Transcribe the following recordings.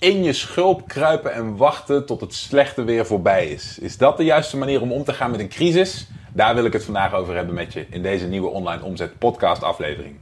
in je schulp kruipen en wachten tot het slechte weer voorbij is. Is dat de juiste manier om om te gaan met een crisis? Daar wil ik het vandaag over hebben met je in deze nieuwe online omzet podcast aflevering.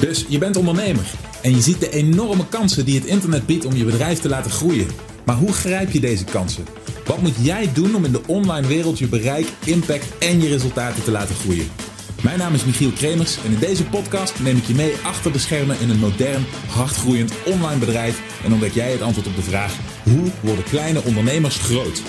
Dus je bent ondernemer en je ziet de enorme kansen die het internet biedt om je bedrijf te laten groeien. Maar hoe grijp je deze kansen? Wat moet jij doen om in de online wereld je bereik, impact en je resultaten te laten groeien? Mijn naam is Michiel Kremers en in deze podcast neem ik je mee achter de schermen in een modern, hardgroeiend online bedrijf en ontdek jij het antwoord op de vraag: hoe worden kleine ondernemers groot?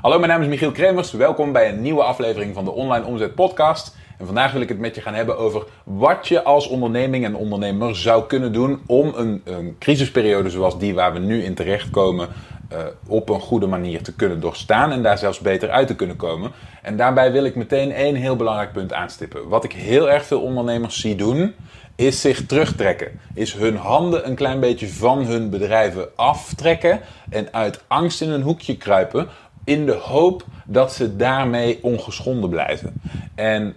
Hallo, mijn naam is Michiel Kremers. Welkom bij een nieuwe aflevering van de Online Omzet Podcast. En vandaag wil ik het met je gaan hebben over wat je als onderneming en ondernemer zou kunnen doen om een, een crisisperiode zoals die waar we nu in terechtkomen op een goede manier te kunnen doorstaan en daar zelfs beter uit te kunnen komen. En daarbij wil ik meteen één heel belangrijk punt aanstippen. Wat ik heel erg veel ondernemers zie doen, is zich terugtrekken. Is hun handen een klein beetje van hun bedrijven aftrekken en uit angst in een hoekje kruipen in de hoop dat ze daarmee ongeschonden blijven. En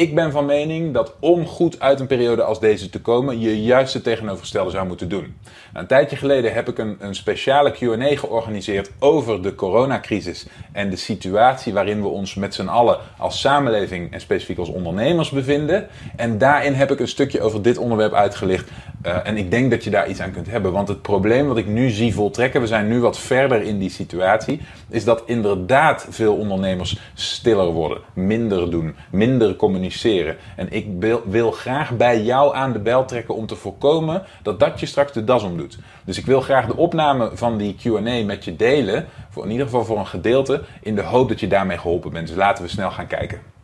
ik ben van mening dat om goed uit een periode als deze te komen, je juist het tegenovergestelde zou moeten doen. Een tijdje geleden heb ik een, een speciale QA georganiseerd over de coronacrisis en de situatie waarin we ons met z'n allen als samenleving en specifiek als ondernemers bevinden. En daarin heb ik een stukje over dit onderwerp uitgelicht. Uh, en ik denk dat je daar iets aan kunt hebben. Want het probleem wat ik nu zie voltrekken, we zijn nu wat verder in die situatie, is dat inderdaad veel ondernemers stiller worden, minder doen, minder communiceren. En ik wil, graag bij jou aan de bel trekken om te voorkomen dat dat je straks de das omdoet. Dus ik wil graag de opname van die QA met je delen, voor in ieder geval voor een gedeelte, in de hoop dat je daarmee geholpen bent. Dus laten we snel gaan kijken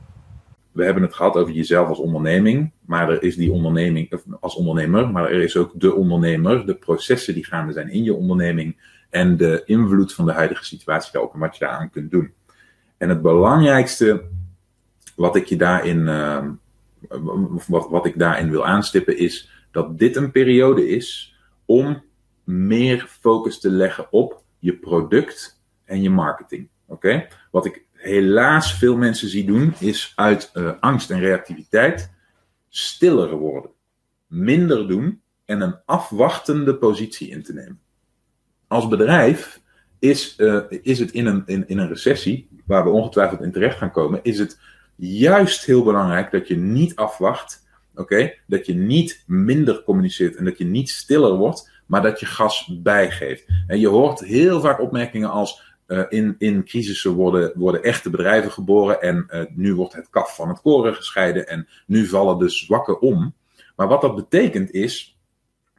we hebben het gehad over jezelf als onderneming, maar er is die onderneming als ondernemer, maar er is ook de ondernemer, de processen die gaande zijn in je onderneming en de invloed van de huidige situatie daarop en wat je daaraan kunt doen. En het belangrijkste wat ik je daarin, uh, wat, wat ik daarin wil aanstippen is dat dit een periode is om meer focus te leggen op je product en je marketing. Oké? Wat ik helaas veel mensen zie doen, is uit uh, angst en reactiviteit stiller worden. Minder doen en een afwachtende positie in te nemen. Als bedrijf is, uh, is het in een, in, in een recessie, waar we ongetwijfeld in terecht gaan komen, is het juist heel belangrijk dat je niet afwacht. Oké, dat je niet minder communiceert en dat je niet stiller wordt, maar dat je gas bijgeeft. En je hoort heel vaak opmerkingen als uh, in, in crisissen worden, worden echte bedrijven geboren en uh, nu wordt het kaf van het koren gescheiden en nu vallen de zwakken om. Maar wat dat betekent is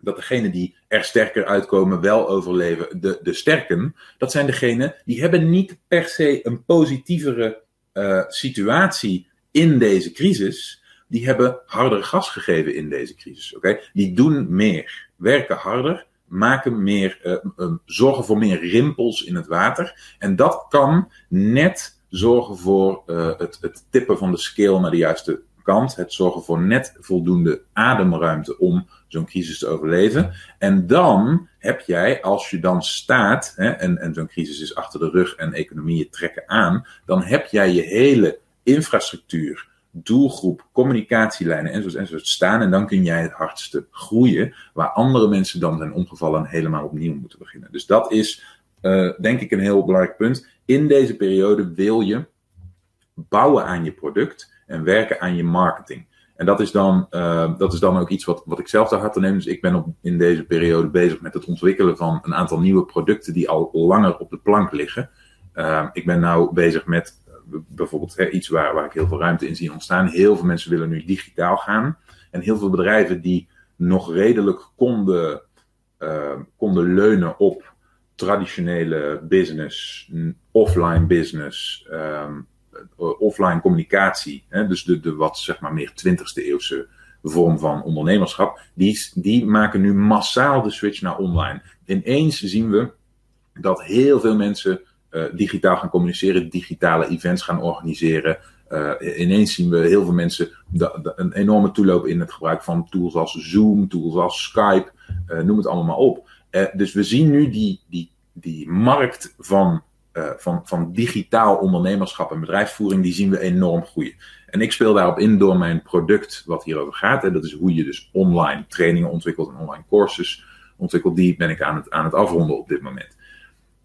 dat degenen die er sterker uitkomen wel overleven. De, de sterken, dat zijn degenen die hebben niet per se een positievere uh, situatie in deze crisis. Die hebben harder gas gegeven in deze crisis. Oké, Die doen meer, werken harder maken meer, uh, zorgen voor meer rimpels in het water. En dat kan net zorgen voor uh, het, het tippen van de scale naar de juiste kant. Het zorgen voor net voldoende ademruimte om zo'n crisis te overleven. En dan heb jij, als je dan staat, hè, en, en zo'n crisis is achter de rug en economieën trekken aan, dan heb jij je hele infrastructuur doelgroep, communicatielijnen enzovoort, enzovoort staan. En dan kun jij het hardste groeien, waar andere mensen dan zijn omgevallen en helemaal opnieuw moeten beginnen. Dus dat is, uh, denk ik, een heel belangrijk punt. In deze periode wil je bouwen aan je product en werken aan je marketing. En dat is dan, uh, dat is dan ook iets wat, wat ik zelf te harte neem. Dus ik ben op, in deze periode bezig met het ontwikkelen van een aantal nieuwe producten die al langer op de plank liggen. Uh, ik ben nou bezig met bijvoorbeeld iets waar, waar ik heel veel ruimte in zie ontstaan. Heel veel mensen willen nu digitaal gaan. En heel veel bedrijven die nog redelijk konden, uh, konden leunen op traditionele business, offline business, um, offline communicatie. Hè, dus de, de wat zeg maar meer 20e eeuwse vorm van ondernemerschap. Die, die maken nu massaal de switch naar online. Ineens zien we dat heel veel mensen digitaal gaan communiceren, digitale events gaan organiseren. Uh, ineens zien we heel veel mensen een enorme toeloop in het gebruik van tools als Zoom, tools als Skype, uh, noem het allemaal maar op. dus we zien nu die, die, die markt van, van, van digitaal ondernemerschap en bedrijfsvoering, die zien we enorm groeien. En ik speel daarop in door mijn product wat hierover gaat. En dat is hoe je dus online trainingen ontwikkelt en online courses ontwikkelt. Die ben ik aan het, aan het afronden op dit moment.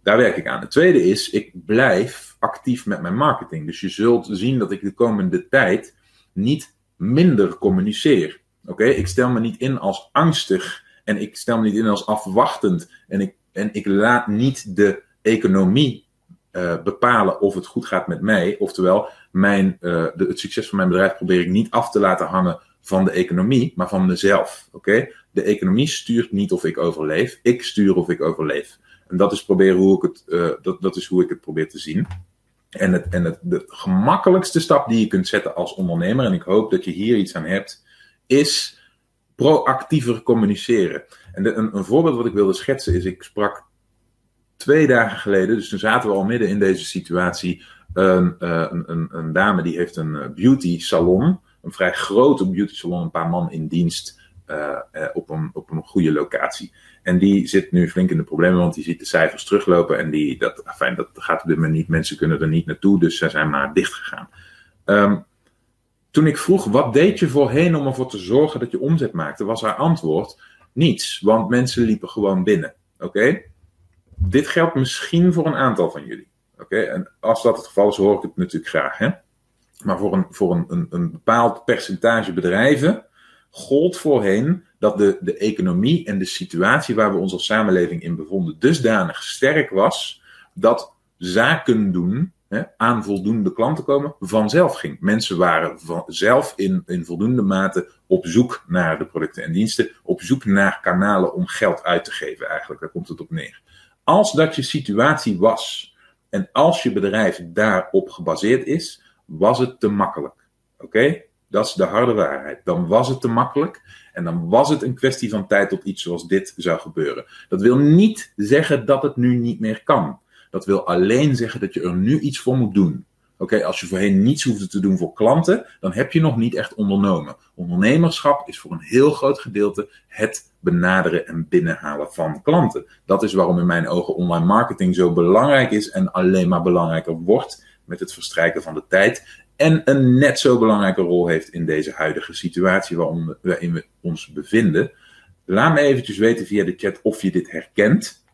Daar werk ik aan. Het tweede is, ik blijf actief met mijn marketing. Dus je zult zien dat ik de komende tijd niet minder communiceer. Oké, ik stel me niet in als angstig en ik stel me niet in als afwachtend en ik, en ik laat niet de economie uh, bepalen of het goed gaat met mij. Oftewel, mijn, uh, de, het succes van mijn bedrijf probeer ik niet af te laten hangen van de economie, maar van mezelf. Oké? De economie stuurt niet of ik overleef, ik stuur of ik overleef. En dat is, proberen hoe ik het, uh, dat, dat is hoe ik het probeer te zien. En, het, en het, de gemakkelijkste stap die je kunt zetten als ondernemer, en ik hoop dat je hier iets aan hebt, is proactiever communiceren. En een, een voorbeeld wat ik wilde schetsen is, ik sprak twee dagen geleden, dus toen zaten we al midden in deze situatie, een, uh, een, een, dame die heeft een eh, beauty salon, een vrij grote beauty salon, een paar man in dienst op, een, op een goede locatie. En die zit nu flink in de problemen, want die ziet de cijfers teruglopen en die, dat, dat gaat op dit moment niet, mensen kunnen er niet naartoe, dus ze zijn maar dicht gegaan. Um, toen ik vroeg, wat deed je voorheen om ervoor te zorgen dat je omzet maakte, was haar antwoord, niets, want mensen liepen gewoon binnen. Oké? Dit geldt misschien voor een aantal van jullie. Oké, en als dat het geval is, hoor ik het natuurlijk graag. Hè? Maar voor, een, voor een, een, een bepaald percentage bedrijven gold voorheen dat de, de economie en de situatie waar we onze samenleving in bevonden dusdanig sterk was dat zaken doen hè, aan voldoende klanten komen vanzelf ging. Mensen waren zelf in, in voldoende mate op zoek naar de producten en diensten, op zoek naar kanalen om geld uit te geven eigenlijk. Daar komt het op neer. Als dat je situatie was en als je bedrijf daarop gebaseerd is, was het te makkelijk. Oké? Dat is de harde waarheid. Dan was het te makkelijk en dan was het een kwestie van tijd tot iets zoals dit zou gebeuren. Dat wil niet zeggen dat het nu niet meer kan. Dat wil alleen zeggen dat je er nu iets voor moet doen. Oké, als je voorheen niets hoefde te doen voor klanten, dan heb je nog niet echt ondernomen. Ondernemerschap is voor een heel groot gedeelte het benaderen en binnenhalen van klanten. Dat is waarom in mijn ogen online marketing zo belangrijk is en alleen maar belangrijker wordt met het verstrijken van de tijd. En een net zo belangrijke rol heeft in deze huidige situatie waarin we ons bevinden. Laat me eventjes weten via de chat of je dit herkent.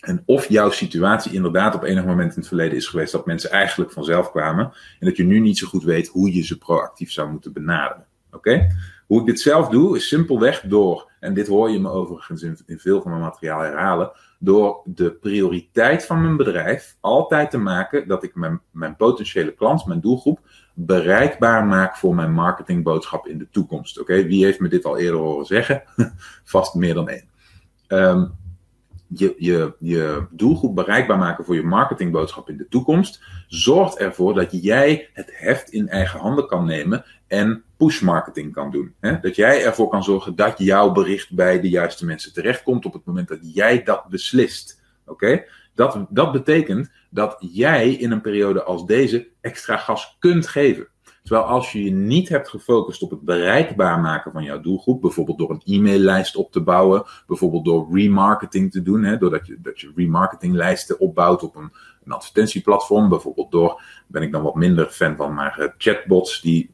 En of jouw situatie inderdaad op enig moment in het verleden is geweest dat mensen eigenlijk vanzelf kwamen. En dat je nu niet zo goed weet hoe je ze proactief zou moeten benaderen. Oké? Hoe ik dit zelf doe, is simpelweg door, en dit hoor je me overigens in, in veel van mijn materiaal herhalen, door de prioriteit van mijn bedrijf altijd te maken dat ik mijn, potentiële klant, mijn doelgroep, bereikbaar maak voor mijn marketingboodschap in de toekomst. Oké, wie heeft me dit al eerder horen zeggen? Vast meer dan één. Um, je, je, je doelgroep bereikbaar maken voor je marketingboodschap in de toekomst, zorgt ervoor dat jij het heft in eigen handen kan nemen en push marketing kan doen. Hè? Dat jij ervoor kan zorgen dat jouw bericht bij de juiste mensen terechtkomt op het moment dat jij dat beslist. Oké? Dat, dat betekent dat jij in een periode als deze extra gas kunt geven. Terwijl als je je niet hebt gefocust op het bereikbaar maken van jouw doelgroep, bijvoorbeeld door een e-maillijst op te bouwen, bijvoorbeeld door remarketing te doen, hè, doordat je, dat je remarketinglijsten opbouwt op een, advertentieplatform, bijvoorbeeld door, ben ik dan wat minder fan van, maar uh, chatbots die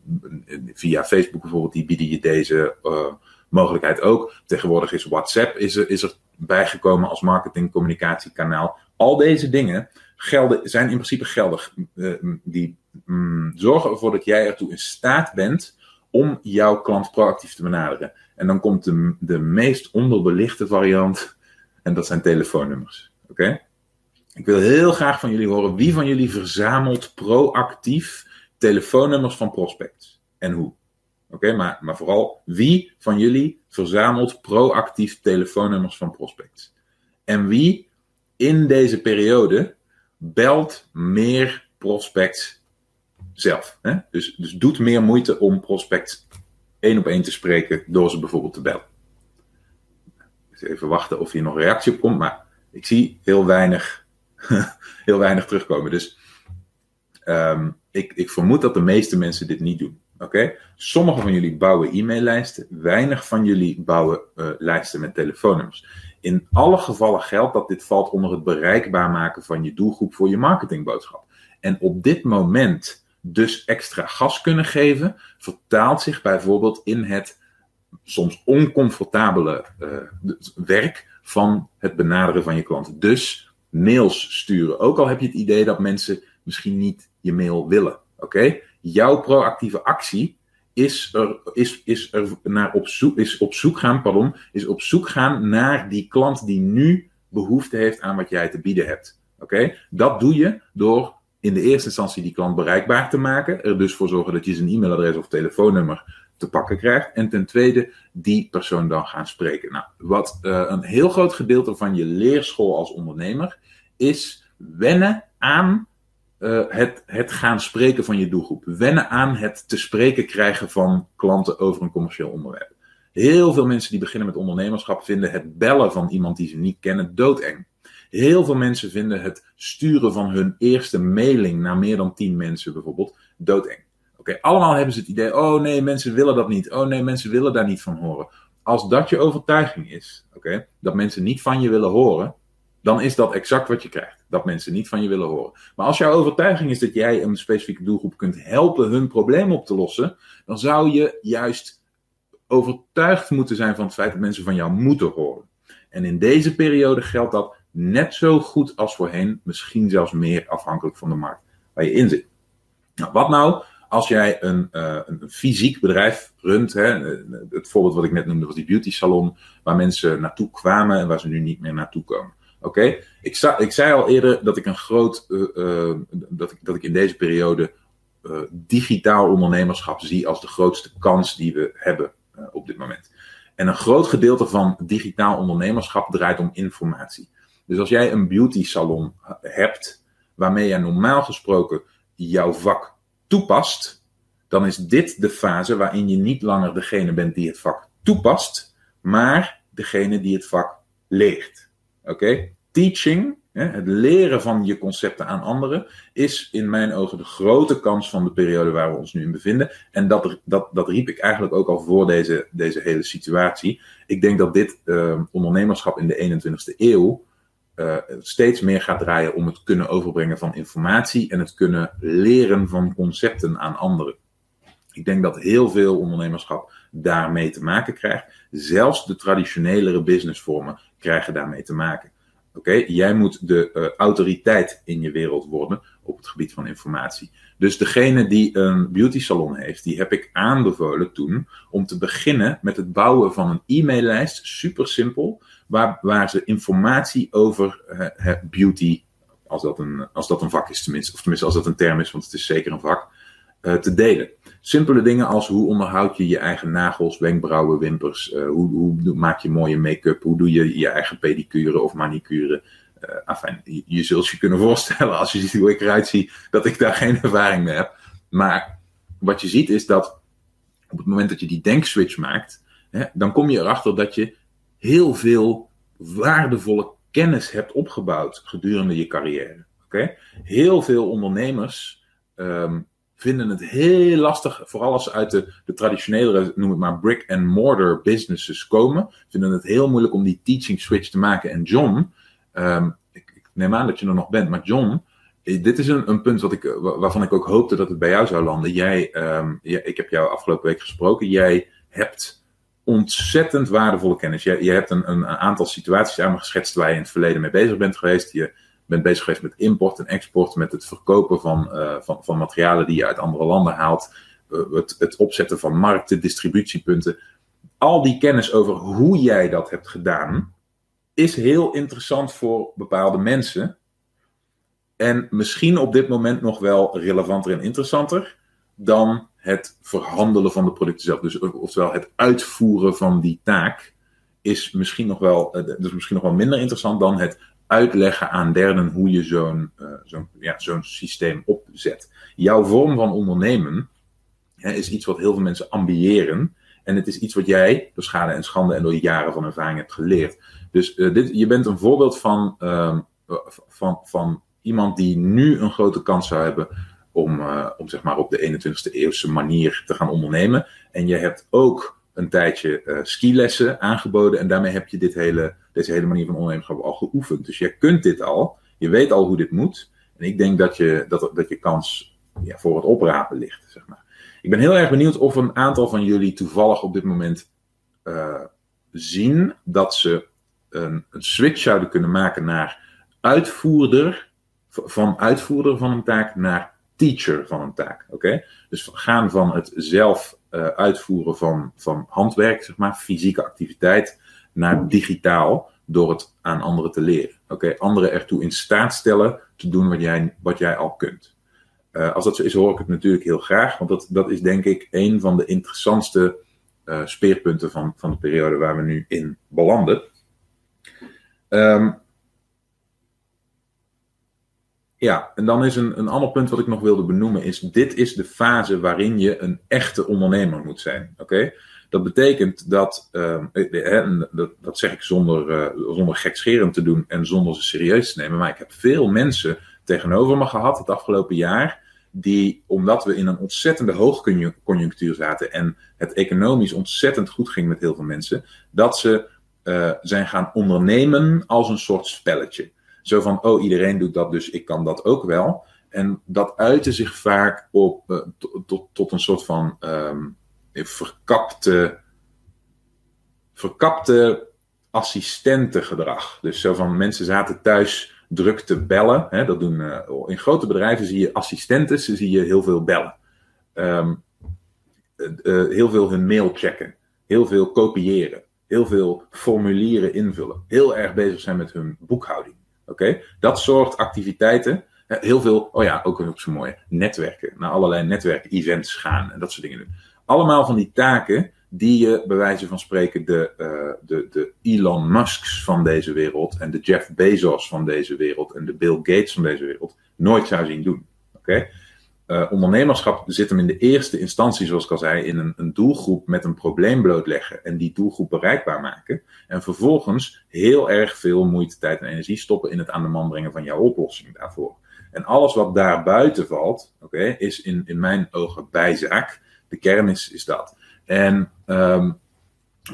via Facebook bijvoorbeeld, die bieden je deze uh, mogelijkheid ook. Tegenwoordig is WhatsApp is er, is er bijgekomen als marketingcommunicatiekanaal. Al deze dingen gelden, zijn in principe geldig. Die mm, zorgen ervoor dat jij ertoe in staat bent om jouw klant proactief te benaderen. En dan komt de, de meest onderbelichte variant, en dat zijn telefoonnummers. Oké? Ik wil heel graag van jullie horen wie van jullie verzamelt proactief telefoonnummers van prospects en hoe. Oké, maar, maar vooral wie van jullie verzamelt proactief telefoonnummers van prospects? En wie in deze periode belt meer prospects zelf. Hè? Dus, dus doet meer moeite om prospects één op één te spreken door ze bijvoorbeeld te bellen. Even wachten of hier nog reactie op komt, maar ik zie heel weinig, heel weinig terugkomen. Dus um, ik, ik vermoed dat de meeste mensen dit niet doen. Oké? Sommigen van jullie bouwen e-maillijsten, weinig van jullie bouwen uh, lijsten met telefoonnummers. In alle gevallen geldt dat dit valt onder het bereikbaar maken van je doelgroep voor je marketingboodschap. En op dit moment dus extra gas kunnen geven, vertaalt zich bijvoorbeeld in het soms oncomfortabele uh, werk van het benaderen van je klanten. Dus mails sturen. Ook al heb je het idee dat mensen misschien niet je mail willen. Oké? Jouw proactieve actie is er, is, is er naar op, zoek, is op zoek gaan, pardon, is op zoek gaan naar die klant die nu behoefte heeft aan wat jij te bieden hebt. Oké? Dat doe je door in de eerste instantie die klant bereikbaar te maken. Er dus voor zorgen dat je zijn e-mailadres of telefoonnummer te pakken krijgt. En ten tweede, die persoon dan gaan spreken. Nou, wat uh, een heel groot gedeelte van je leerschool als ondernemer is wennen aan uh, het, het gaan spreken van je doelgroep. Wennen aan het te spreken krijgen van klanten over een commercieel onderwerp. Heel veel mensen die beginnen met ondernemerschap vinden het bellen van iemand die ze niet kennen doodeng. Heel veel mensen vinden het sturen van hun eerste mailing naar meer dan 10 mensen bijvoorbeeld doodeng. Oké, allemaal hebben ze het idee, oh nee, mensen willen dat niet. Oh nee, mensen willen daar niet van horen. Als dat je overtuiging is, oké, dat mensen niet van je willen horen, dan is dat exact wat je krijgt. Dat mensen niet van je willen horen. Maar als jouw overtuiging is dat jij een specifieke doelgroep kunt helpen hun probleem op te lossen, dan zou je juist overtuigd moeten zijn van het feit dat mensen van jou moeten horen. En in deze periode geldt dat net zo goed als voorheen, misschien zelfs meer afhankelijk van de markt waar je in zit. Nou, wat nou als jij een, uh, een fysiek bedrijf runt, hè, het voorbeeld wat ik net noemde was die beauty salon, waar mensen naartoe kwamen en waar ze nu niet meer naartoe komen. Oké, ik, ik, zei al eerder dat ik een groot, uh, uh, dat, ik, dat ik in deze periode digitaal ondernemerschap zie als de grootste kans die we hebben op dit moment. En een groot gedeelte van digitaal ondernemerschap draait om informatie. Dus als jij een beauty salon hebt, waarmee jij normaal gesproken jouw vak toepast, dan is dit de fase waarin je niet langer degene bent die het vak toepast, maar degene die het vak leert. Oké? Teaching, het leren van je concepten aan anderen, is in mijn ogen de grote kans van de periode waar we ons nu in bevinden. En dat, dat, dat riep ik eigenlijk ook al voor deze, deze hele situatie. Ik denk dat dit uh, ondernemerschap in de 21ste eeuw uh, steeds meer gaat draaien om het kunnen overbrengen van informatie en het kunnen leren van concepten aan anderen. Ik denk dat heel veel ondernemerschap daarmee te maken krijgt. Zelfs de traditionelere businessvormen krijgen daarmee te maken. Oké, jij moet de uh, autoriteit in je wereld worden op het gebied van informatie. Dus degene die een beauty salon heeft, die heb ik aanbevolen toen om te beginnen met het bouwen van een e-maillijst. Super simpel waar, waar ze informatie over uh, beauty, als dat, een, als dat een vak is tenminste, of tenminste als dat een term is, want het is zeker een vak, uh, te delen. Simpele dingen als hoe onderhoud je je eigen nagels, wenkbrauwen, wimpers, uh, hoe, hoe maak je mooie make-up, hoe doe je je eigen pedicure of manicure. Enfin, je, je, zult je kunnen voorstellen als je ziet hoe ik eruit zie, dat ik daar geen ervaring mee heb. Maar wat je ziet is dat op het moment dat je die denkswitch maakt, hè, dan kom je erachter dat je heel veel waardevolle kennis hebt opgebouwd gedurende je carrière. Oké? Heel veel ondernemers um, vinden het heel lastig, vooral als ze uit de, de traditionele, noem het maar, brick-and-mortar businesses komen, vinden het heel moeilijk om die teaching switch te maken. En John, um, ik, neem aan dat je er nog bent, maar John, eh, dit is een, een punt wat ik, waarvan ik ook hoopte dat het bij jou zou landen. Jij, um, ja, ik heb jou afgelopen week gesproken, jij hebt ontzettend waardevolle kennis. Je, je hebt een, een, aantal situaties aan me geschetst waar je in het verleden mee bezig bent geweest. Je bent bezig geweest met import en export, met het verkopen van, uh, van, van materialen die je uit andere landen haalt. Uh, het, het opzetten van markten, distributiepunten. Al die kennis over hoe jij dat hebt gedaan, is heel interessant voor bepaalde mensen. En misschien op dit moment nog wel relevanter en interessanter dan het verhandelen van de producten zelf. Dus oftewel het uitvoeren van die taak is misschien nog wel, dus misschien nog wel minder interessant dan het uitleggen aan derden hoe je zo'n uh, zo'n ja, zo'n systeem opzet. Jouw vorm van ondernemen hè, is iets wat heel veel mensen ambiëren. En het is iets wat jij door schade en schande en door jaren van ervaring hebt geleerd. Dus uh, dit, je bent een voorbeeld van, uh, van, van iemand die nu een grote kans zou hebben om, uh, om zeg maar op de 21ste eeuwse manier te gaan ondernemen. En je hebt ook een tijdje uh, skilessen aangeboden en daarmee heb je dit hele, deze hele manier van ondernemerschap al geoefend. Dus je kunt dit al, je weet al hoe dit moet. En ik denk dat je, dat, dat je kans ja, voor het oprapen ligt. Zeg maar. Ik ben heel erg benieuwd of een aantal van jullie toevallig op dit moment uh, zien dat ze een, switch zouden kunnen maken naar uitvoerder, van uitvoerder van een taak naar teacher van een taak. Oké? Dus gaan van het zelf uh, uitvoeren van, van handwerk, zeg maar, fysieke activiteit, naar digitaal door het aan anderen te leren. Oké, anderen ertoe in staat stellen te doen wat jij, wat jij al kunt. Uh, als dat zo is, hoor ik het natuurlijk heel graag, want dat, dat is denk ik een van de interessantste uh, speerpunten van, van de periode waar we nu in belanden. Um, ja, en dan is een, een ander punt wat ik nog wilde benoemen, is dit is de fase waarin je een echte ondernemer moet zijn. Oké? Dat betekent dat, uh, dat, dat, zeg ik zonder, uh, zonder gekscherend te doen en zonder ze serieus te nemen, maar ik heb veel mensen tegenover me gehad het afgelopen jaar, die, omdat we in een ontzettende hoogconjunctuur zaten en het economisch ontzettend goed ging met heel veel mensen, dat ze uh, zijn gaan ondernemen als een soort spelletje. Zo van, oh, iedereen doet dat, dus ik kan dat ook wel. En dat uitte zich vaak op, uh, tot, tot een soort van um, verkapte, verkapte assistentengedrag. Dus zo van, mensen zaten thuis druk te bellen. Hè, dat doen, uh, in grote bedrijven zie je assistenten, zie je heel veel bellen. Um, uh, heel veel hun mail checken. Heel veel kopiëren. Heel veel formulieren invullen. Heel erg bezig zijn met hun boekhouding. Oké, dat soort activiteiten. Heel veel, oh ja, ook nog zo mooi, netwerken. Naar allerlei netwerk-events gaan en dat soort dingen doen. Allemaal van die taken die je, bij wijze van spreken, de, uh, de, de Elon Musks van deze wereld en de Jeff Bezos van deze wereld en de Bill Gates van deze wereld nooit zou zien doen. Oké? Uh, ondernemerschap zit hem in de eerste instantie, zoals ik al zei, in een, een, doelgroep met een probleem blootleggen en die doelgroep bereikbaar maken. En vervolgens heel erg veel moeite, tijd en energie stoppen in het aan de man brengen van jouw oplossing daarvoor. En alles wat daar buiten valt, oké, is in, in mijn ogen bijzaak. De kern is, is dat. En um,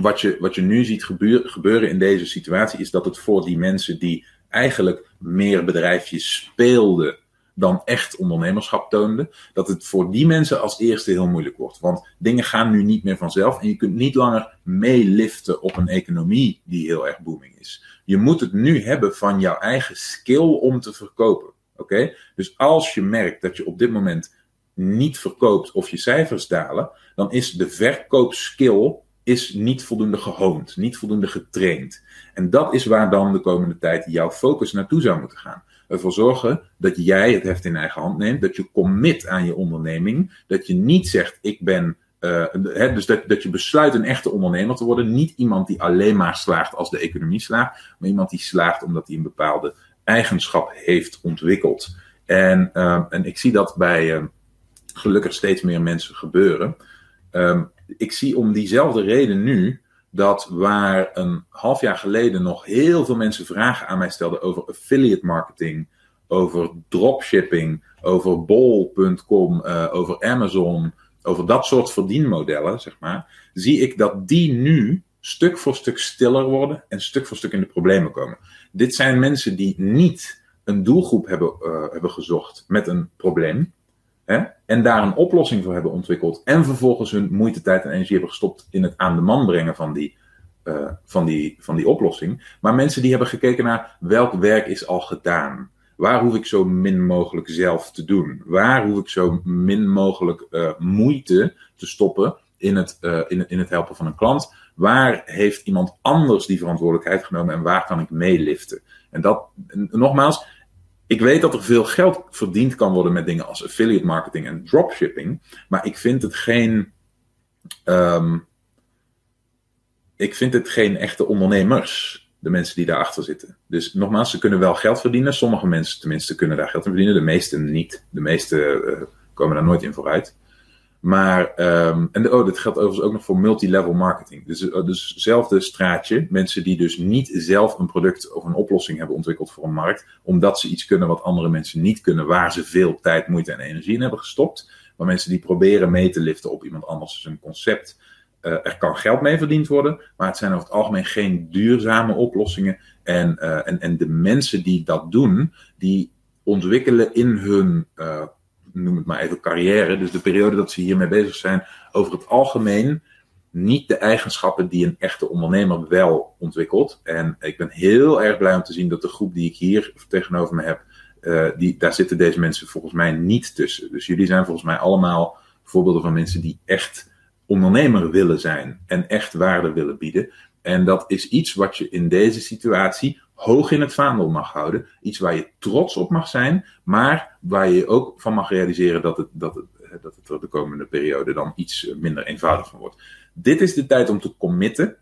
wat, je, wat je nu ziet gebeuren in deze situatie, is dat het voor die mensen die eigenlijk meer bedrijfjes speelden dan echt ondernemerschap toonde, dat het voor die mensen als eerste heel moeilijk wordt. Want dingen gaan nu niet meer vanzelf en je kunt niet langer meeliften op een economie die heel erg booming is. Je moet het nu hebben van jouw eigen skill om te verkopen. Oké? Dus als je merkt dat je op dit moment niet verkoopt of je cijfers dalen, dan is de verkoopskill is niet voldoende gehoond, niet voldoende getraind. En dat is waar dan de komende tijd jouw focus naartoe zou moeten gaan ervoor zorgen dat jij het heft in eigen hand neemt, dat je commit aan je onderneming, dat je niet zegt ik ben, hè, dus dat, dat je besluit een echte ondernemer te worden, niet iemand die alleen maar slaagt als de economie slaagt, maar iemand die slaagt omdat hij een bepaalde eigenschap heeft ontwikkeld. En, uh, en ik zie dat bij uh, gelukkig steeds meer mensen gebeuren. Um, ik zie om diezelfde reden nu dat waar een half jaar geleden nog heel veel mensen vragen aan mij stelden over affiliate marketing, over dropshipping, over bol.com, uh, over Amazon, over dat soort verdienmodellen, zeg maar, zie ik dat die nu stuk voor stuk stiller worden en stuk voor stuk in de problemen komen. Dit zijn mensen die niet een doelgroep hebben, uh, hebben gezocht met een probleem, En daar een oplossing voor hebben ontwikkeld. En vervolgens hun moeite, tijd en energie hebben gestopt in het aan de man brengen van die, uh, van die, van die oplossing. Maar mensen die hebben gekeken naar welk werk is al gedaan. Waar hoef ik zo min mogelijk zelf te doen? Waar hoef ik zo min mogelijk uh, moeite te stoppen in het, uh, in, in het helpen van een klant? Waar heeft iemand anders die verantwoordelijkheid genomen en waar kan ik meeliften? En dat, nogmaals, ik weet dat er veel geld verdiend kan worden met dingen als affiliate marketing en dropshipping. Maar ik vind het geen. Um, ik vind het geen echte ondernemers. De mensen die daarachter zitten. Dus nogmaals, ze kunnen wel geld verdienen. Sommige mensen tenminste kunnen daar geld in verdienen. De meeste niet. De meeste uh, komen daar nooit in vooruit. Maar, um, en oh, dit geldt overigens ook nog voor multilevel marketing. Dus, uh, dus hetzelfde straatje. Mensen die dus niet zelf een product of een oplossing hebben ontwikkeld voor een markt. Omdat ze iets kunnen wat andere mensen niet kunnen. Waar ze veel tijd, moeite en energie in hebben gestopt. Maar mensen die proberen mee te liften op iemand anders zijn concept. Uh, er kan geld mee verdiend worden. Maar het zijn over het algemeen geen duurzame oplossingen. En, uh, en, en de mensen die dat doen, die ontwikkelen in hun noem het maar even carrière, dus de periode dat ze hiermee bezig zijn, over het algemeen niet de eigenschappen die een echte ondernemer wel ontwikkelt. En ik ben heel erg blij om te zien dat de groep die ik hier tegenover me heb, uh, die, daar zitten deze mensen volgens mij niet tussen. Dus jullie zijn volgens mij allemaal voorbeelden van mensen die echt ondernemer willen zijn en echt waarde willen bieden. En dat is iets wat je in deze situatie hoog in het vaandel mag houden. Iets waar je trots op mag zijn, maar waar je ook van mag realiseren dat het, dat het, dat het er de komende periode dan iets minder eenvoudig van wordt. Dit is de tijd om te committen.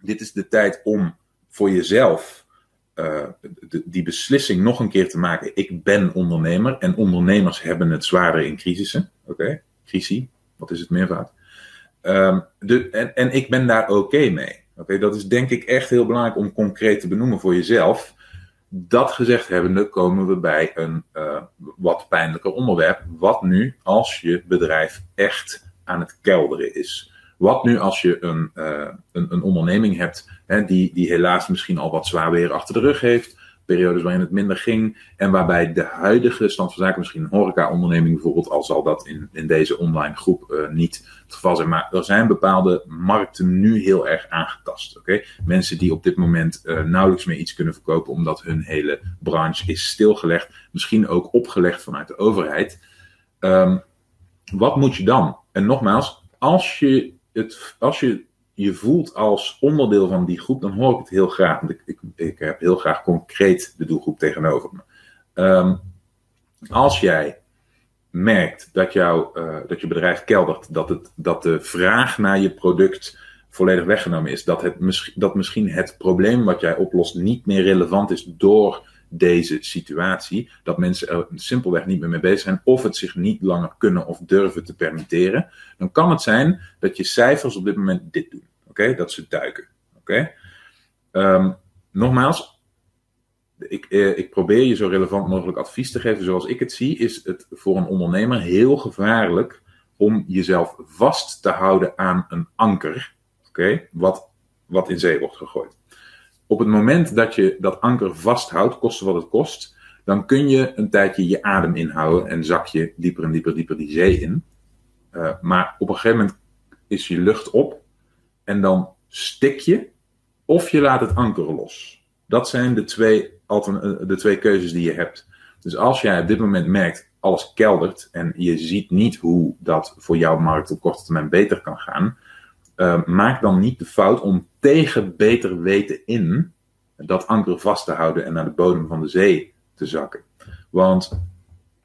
Dit is de tijd om voor jezelf uh, die beslissing nog een keer te maken. Ik ben ondernemer en ondernemers hebben het zwaarder in crisissen. Oké, okay. crisie, wat is het meervoud? Um, de, en, en ik ben daar oké mee. Oké, dat is denk ik echt heel belangrijk om concreet te benoemen voor jezelf. Dat gezegd hebbende komen we bij een uh, wat pijnlijker onderwerp. Wat nu als je bedrijf echt aan het kelderen is? Wat nu als je een, uh, een, een, onderneming hebt hè, die, die helaas misschien al wat zwaar weer achter de rug heeft, periodes waarin het minder ging en waarbij de huidige stand van zaken, misschien een horeca-onderneming bijvoorbeeld, al zal dat in, in deze online groep uh, niet het geval zijn, maar er zijn bepaalde markten nu heel erg aangetast. Oké, Mensen die op dit moment uh, nauwelijks meer iets kunnen verkopen omdat hun hele branche is stilgelegd, misschien ook opgelegd vanuit de overheid. Um, wat moet je dan? En nogmaals, als je het, als je je voelt als onderdeel van die groep, dan hoor ik het heel graag. Want ik, ik, ik heb heel graag concreet de doelgroep tegenover me. Um, als jij merkt dat, jou, uh, dat je bedrijf keldert, dat, het, dat de vraag naar je product volledig weggenomen is, dat, het, dat misschien het probleem wat jij oplost niet meer relevant is door deze situatie. Dat mensen er simpelweg niet meer mee bezig zijn of het zich niet langer kunnen of durven te permitteren. Dan kan het zijn dat je cijfers op dit moment dit doen. Dat ze duiken. Oké. Um, nogmaals, ik, eh, ik probeer je zo relevant mogelijk advies te geven. Zoals ik het zie, is het voor een ondernemer heel gevaarlijk om jezelf vast te houden aan een anker. Oké, wat, wat in zee wordt gegooid op het moment dat je dat anker vasthoudt, koste wat het kost, dan kun je een tijdje je adem inhouden en zak je dieper en dieper, dieper die zee in. Uh, maar op een gegeven moment is je lucht op en dan stik je of je laat het anker los. Dat zijn de twee, de twee keuzes die je hebt. Dus als jij op dit moment merkt, alles keldert en je ziet niet hoe dat voor jouw markt op korte termijn beter kan gaan, uh, maak dan niet de fout om tegen beter weten in dat anker vast te houden en naar de bodem van de zee te zakken. Want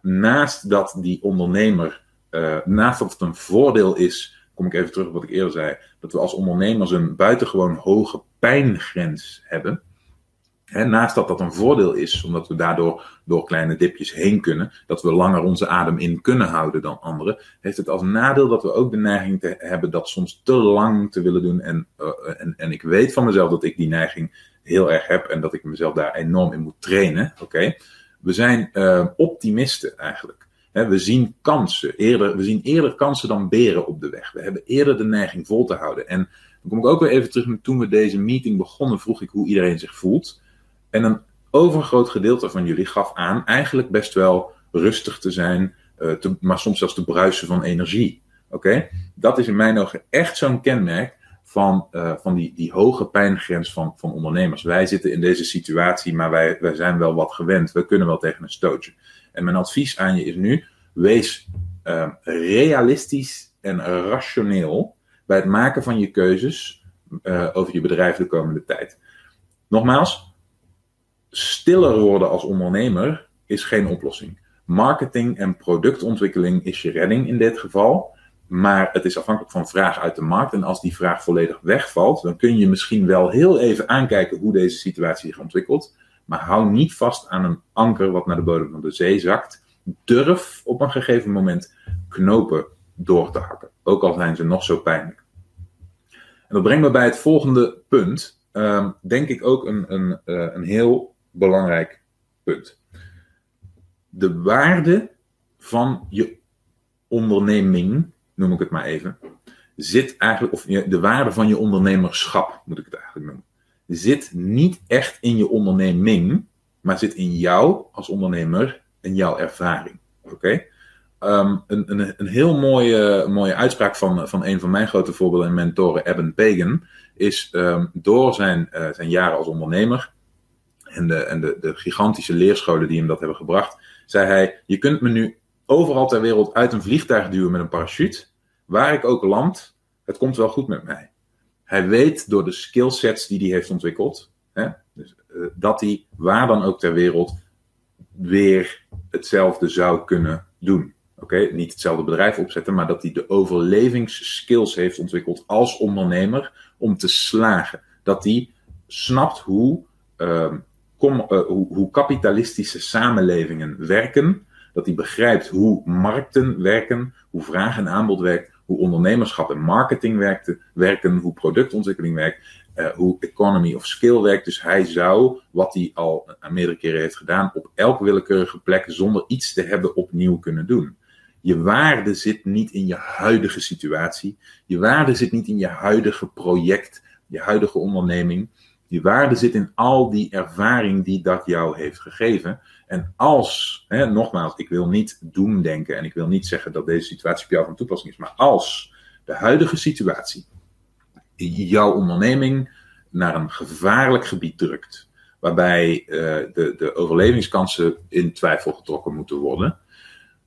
naast dat die ondernemer, uh, naast dat het een voordeel is, kom ik even terug op wat ik eerder zei, dat we als ondernemers een buitengewoon hoge pijngrens hebben. He, naast dat dat een voordeel is, omdat we daardoor door kleine dipjes heen kunnen, dat we langer onze adem in kunnen houden dan anderen, heeft het als nadeel dat we ook de neiging te hebben dat soms te lang te willen doen. En, uh, en, en ik weet van mezelf dat ik die neiging heel erg heb en dat ik mezelf daar enorm in moet trainen. Oké, we zijn uh, optimisten eigenlijk. We zien kansen, eerder, we zien eerder kansen dan beren op de weg. We hebben eerder de neiging vol te houden. En dan kom ik ook weer even terug toen we deze meeting begonnen, vroeg ik hoe iedereen zich voelt. En een overgroot gedeelte van jullie gaf aan eigenlijk best wel rustig te zijn, uh, te, maar soms zelfs te bruisen van energie. Oké, dat is in mijn ogen echt zo'n kenmerk van, uh, van die, die hoge pijngrens van, van ondernemers. Wij zitten in deze situatie, maar wij, wij zijn wel wat gewend. We kunnen wel tegen een stootje. En mijn advies aan je is nu: wees uh, realistisch en rationeel bij het maken van je keuzes uh, over je bedrijf de komende tijd. Nogmaals, stiller worden als ondernemer is geen oplossing. Marketing en productontwikkeling is je redding in dit geval. Maar het is afhankelijk van vraag uit de markt. En als die vraag volledig wegvalt, dan kun je misschien wel heel even aankijken hoe deze situatie zich ontwikkelt. Maar hou niet vast aan een anker wat naar de bodem van de zee zakt. Durf op een gegeven moment knopen door te hakken. Ook al zijn ze nog zo pijnlijk. En dat brengt me bij het volgende punt. Um, denk ik ook een, een, uh, een heel belangrijk punt. De waarde van je onderneming noem ik het maar even, zit eigenlijk, of de waarde van je ondernemerschap, moet ik het eigenlijk noemen, zit niet echt in je onderneming, maar zit in jou als ondernemer en jouw ervaring. Oké? Um, een, een, een heel mooie, mooie uitspraak van, van een van mijn grote voorbeelden en mentoren, Eben Pagan, is um, door zijn, uh, zijn jaren als ondernemer en, de, en de, de gigantische leerscholen die hem dat hebben gebracht, zei hij: Je kunt me nu overal ter wereld uit een vliegtuig duwen met een parachute. Waar ik ook land, het komt wel goed met mij. Hij weet door de skillsets die hij heeft ontwikkeld, hè, dus, uh, dat hij waar dan ook ter wereld weer hetzelfde zou kunnen doen. Oké, niet hetzelfde bedrijf opzetten, maar dat hij de overlevingsskills heeft ontwikkeld als ondernemer om te slagen. Dat hij snapt hoe, kom, uh, hoe, hoe kapitalistische samenlevingen werken. Dat hij begrijpt hoe markten werken, hoe vraag en aanbod werkt, hoe ondernemerschap en marketing werkte, werken, hoe productontwikkeling werkt, uh, hoe economy of skill werkt. Dus hij zou, wat hij al meerdere keren heeft gedaan, op elke willekeurige plek zonder iets te hebben opnieuw kunnen doen. Je waarde zit niet in je huidige situatie. Je waarde zit niet in je huidige project, je huidige onderneming. Je waarde zit in al die ervaring die dat jou heeft gegeven. En als, hè, nogmaals, ik wil niet doemdenken en ik wil niet zeggen dat deze situatie op jou van toepassing is, maar als de huidige situatie jouw onderneming naar een gevaarlijk gebied drukt, waarbij uh, de, de overlevingskansen in twijfel getrokken moeten worden,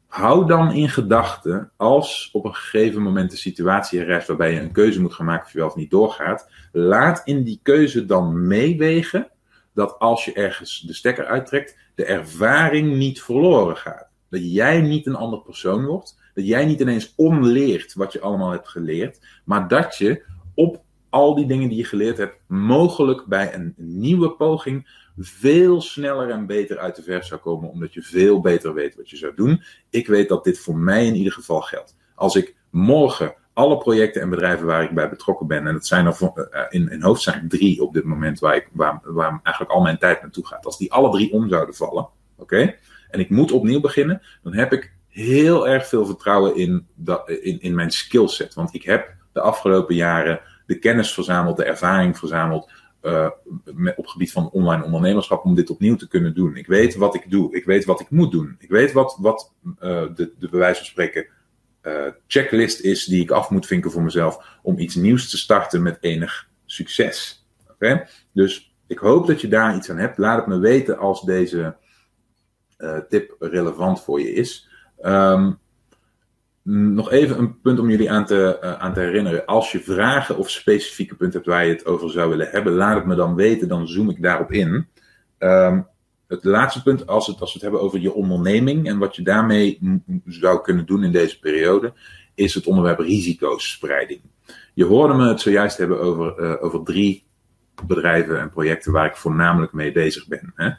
hou dan in gedachten, als op een gegeven moment de situatie er waarbij je een keuze moet gaan maken of je wel of niet doorgaat, laat in die keuze dan meewegen dat als je ergens de stekker uittrekt, de ervaring niet verloren gaat. Dat jij niet een ander persoon wordt, dat jij niet ineens onleert wat je allemaal hebt geleerd, maar dat je op al die dingen die je geleerd hebt, mogelijk bij een nieuwe poging veel sneller en beter uit de verf zou komen, omdat je veel beter weet wat je zou doen. Ik weet dat dit voor mij in ieder geval geldt. Als ik morgen alle projecten en bedrijven waar ik bij betrokken ben, en dat zijn er in, in hoofdzaak drie op dit moment waar, ik, waar, waar eigenlijk al mijn tijd naartoe gaat, als die alle drie om zouden vallen, oké, en ik moet opnieuw beginnen, dan heb ik heel erg veel vertrouwen in, dat, in, in mijn skillset. Want ik heb de afgelopen jaren de kennis verzameld, de ervaring verzameld. Met, op gebied van online ondernemerschap om dit opnieuw te kunnen doen. Ik weet wat ik doe. Ik weet wat ik moet doen. Ik weet wat, wat uh, de, de bij wijze van spreken checklist is die ik af moet vinken voor mezelf om iets nieuws te starten met enig succes. Dus ik hoop dat je daar iets aan hebt. Laat het me weten als deze tip relevant voor je is. Um, nog even een punt om jullie aan te, uh, aan te herinneren. Als je vragen of specifieke punten hebt waar je het over zou willen hebben, laat het me dan weten, dan zoom ik daarop in. Um, het laatste punt, als, het, als we het hebben over je onderneming en wat je daarmee zou kunnen doen in deze periode, is het onderwerp risicospreiding. Je hoorde me het zojuist hebben over, uh, over drie bedrijven en projecten waar ik voornamelijk mee bezig ben. Hè.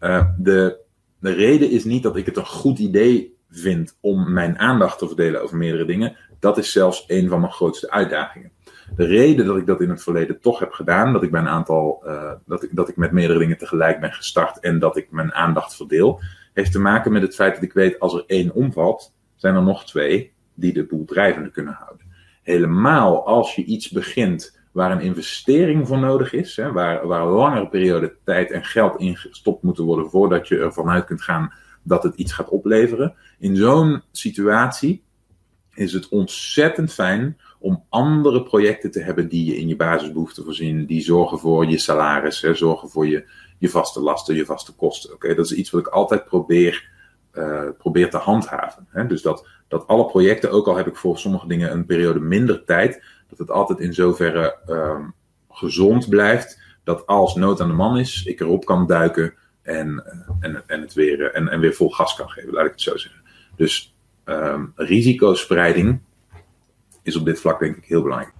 Uh, de, de reden is niet dat ik het een goed idee vind om mijn aandacht te verdelen over meerdere dingen, dat is zelfs een van mijn grootste uitdagingen. De reden dat ik dat in het verleden toch heb gedaan, dat ik bij een aantal, uh, dat, ik, dat ik met meerdere dingen tegelijk ben gestart en dat ik mijn aandacht verdeel, heeft te maken met het feit dat ik weet als er één omvalt, zijn er nog twee die de boel drijvende kunnen houden. Helemaal als je iets begint waar een investering voor nodig is, hè, waar, waar een langere periode tijd en geld in gestopt moeten worden voordat je ervan uit kunt gaan dat het iets gaat opleveren. In zo'n situatie is het ontzettend fijn om andere projecten te hebben die je in je basisbehoeften voorzien, die zorgen voor je salaris, hè, zorgen voor je, je vaste lasten, je vaste kosten. Oké, Dat is iets wat ik altijd probeer, uh, probeer te handhaven. Hè. Dus dat, dat alle projecten, ook al heb ik voor sommige dingen een periode minder tijd, dat het altijd in zoverre um, gezond blijft, dat als nood aan de man is, ik erop kan duiken en, en, en het weer, en, en weer vol gas kan geven, laat ik het zo zeggen. Dus um, risicospreiding is op dit vlak denk ik heel belangrijk.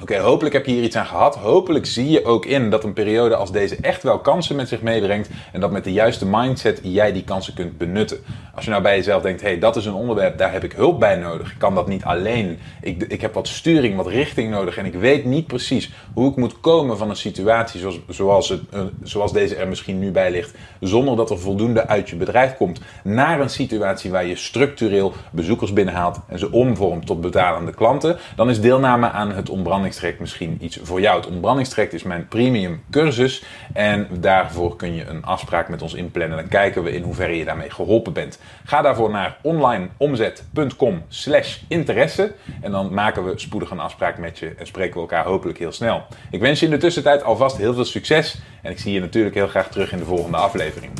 Oké, hopelijk heb je hier iets aan gehad. Hopelijk zie je ook in dat een periode als deze echt wel kansen met zich meebrengt. En dat met de juiste mindset jij die kansen kunt benutten. Als je nou bij jezelf denkt, hé, hey, dat is een onderwerp, daar heb ik hulp bij nodig. Ik kan dat niet alleen. Ik, ik heb wat sturing, wat richting nodig. En ik weet niet precies hoe ik moet komen van een situatie zoals, zoals, het, zoals deze er misschien nu bij ligt. Zonder dat er voldoende uit je bedrijf komt. Naar een situatie waar je structureel bezoekers binnenhaalt en ze omvormt tot betalende klanten. Dan is deelname aan het ontbrandingstraject misschien iets voor jou. Het ontbrandingstraject is mijn premium cursus. En daarvoor kun je een afspraak met ons inplannen. Dan kijken we in hoeverre je daarmee geholpen bent. Ga daarvoor naar onlineomzet.com slash interesse. En dan maken we spoedig een afspraak met je en spreken we elkaar hopelijk heel snel. Ik wens je in de tussentijd alvast heel veel succes. En ik zie je natuurlijk heel graag terug in de volgende aflevering.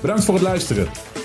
Bedankt voor het luisteren.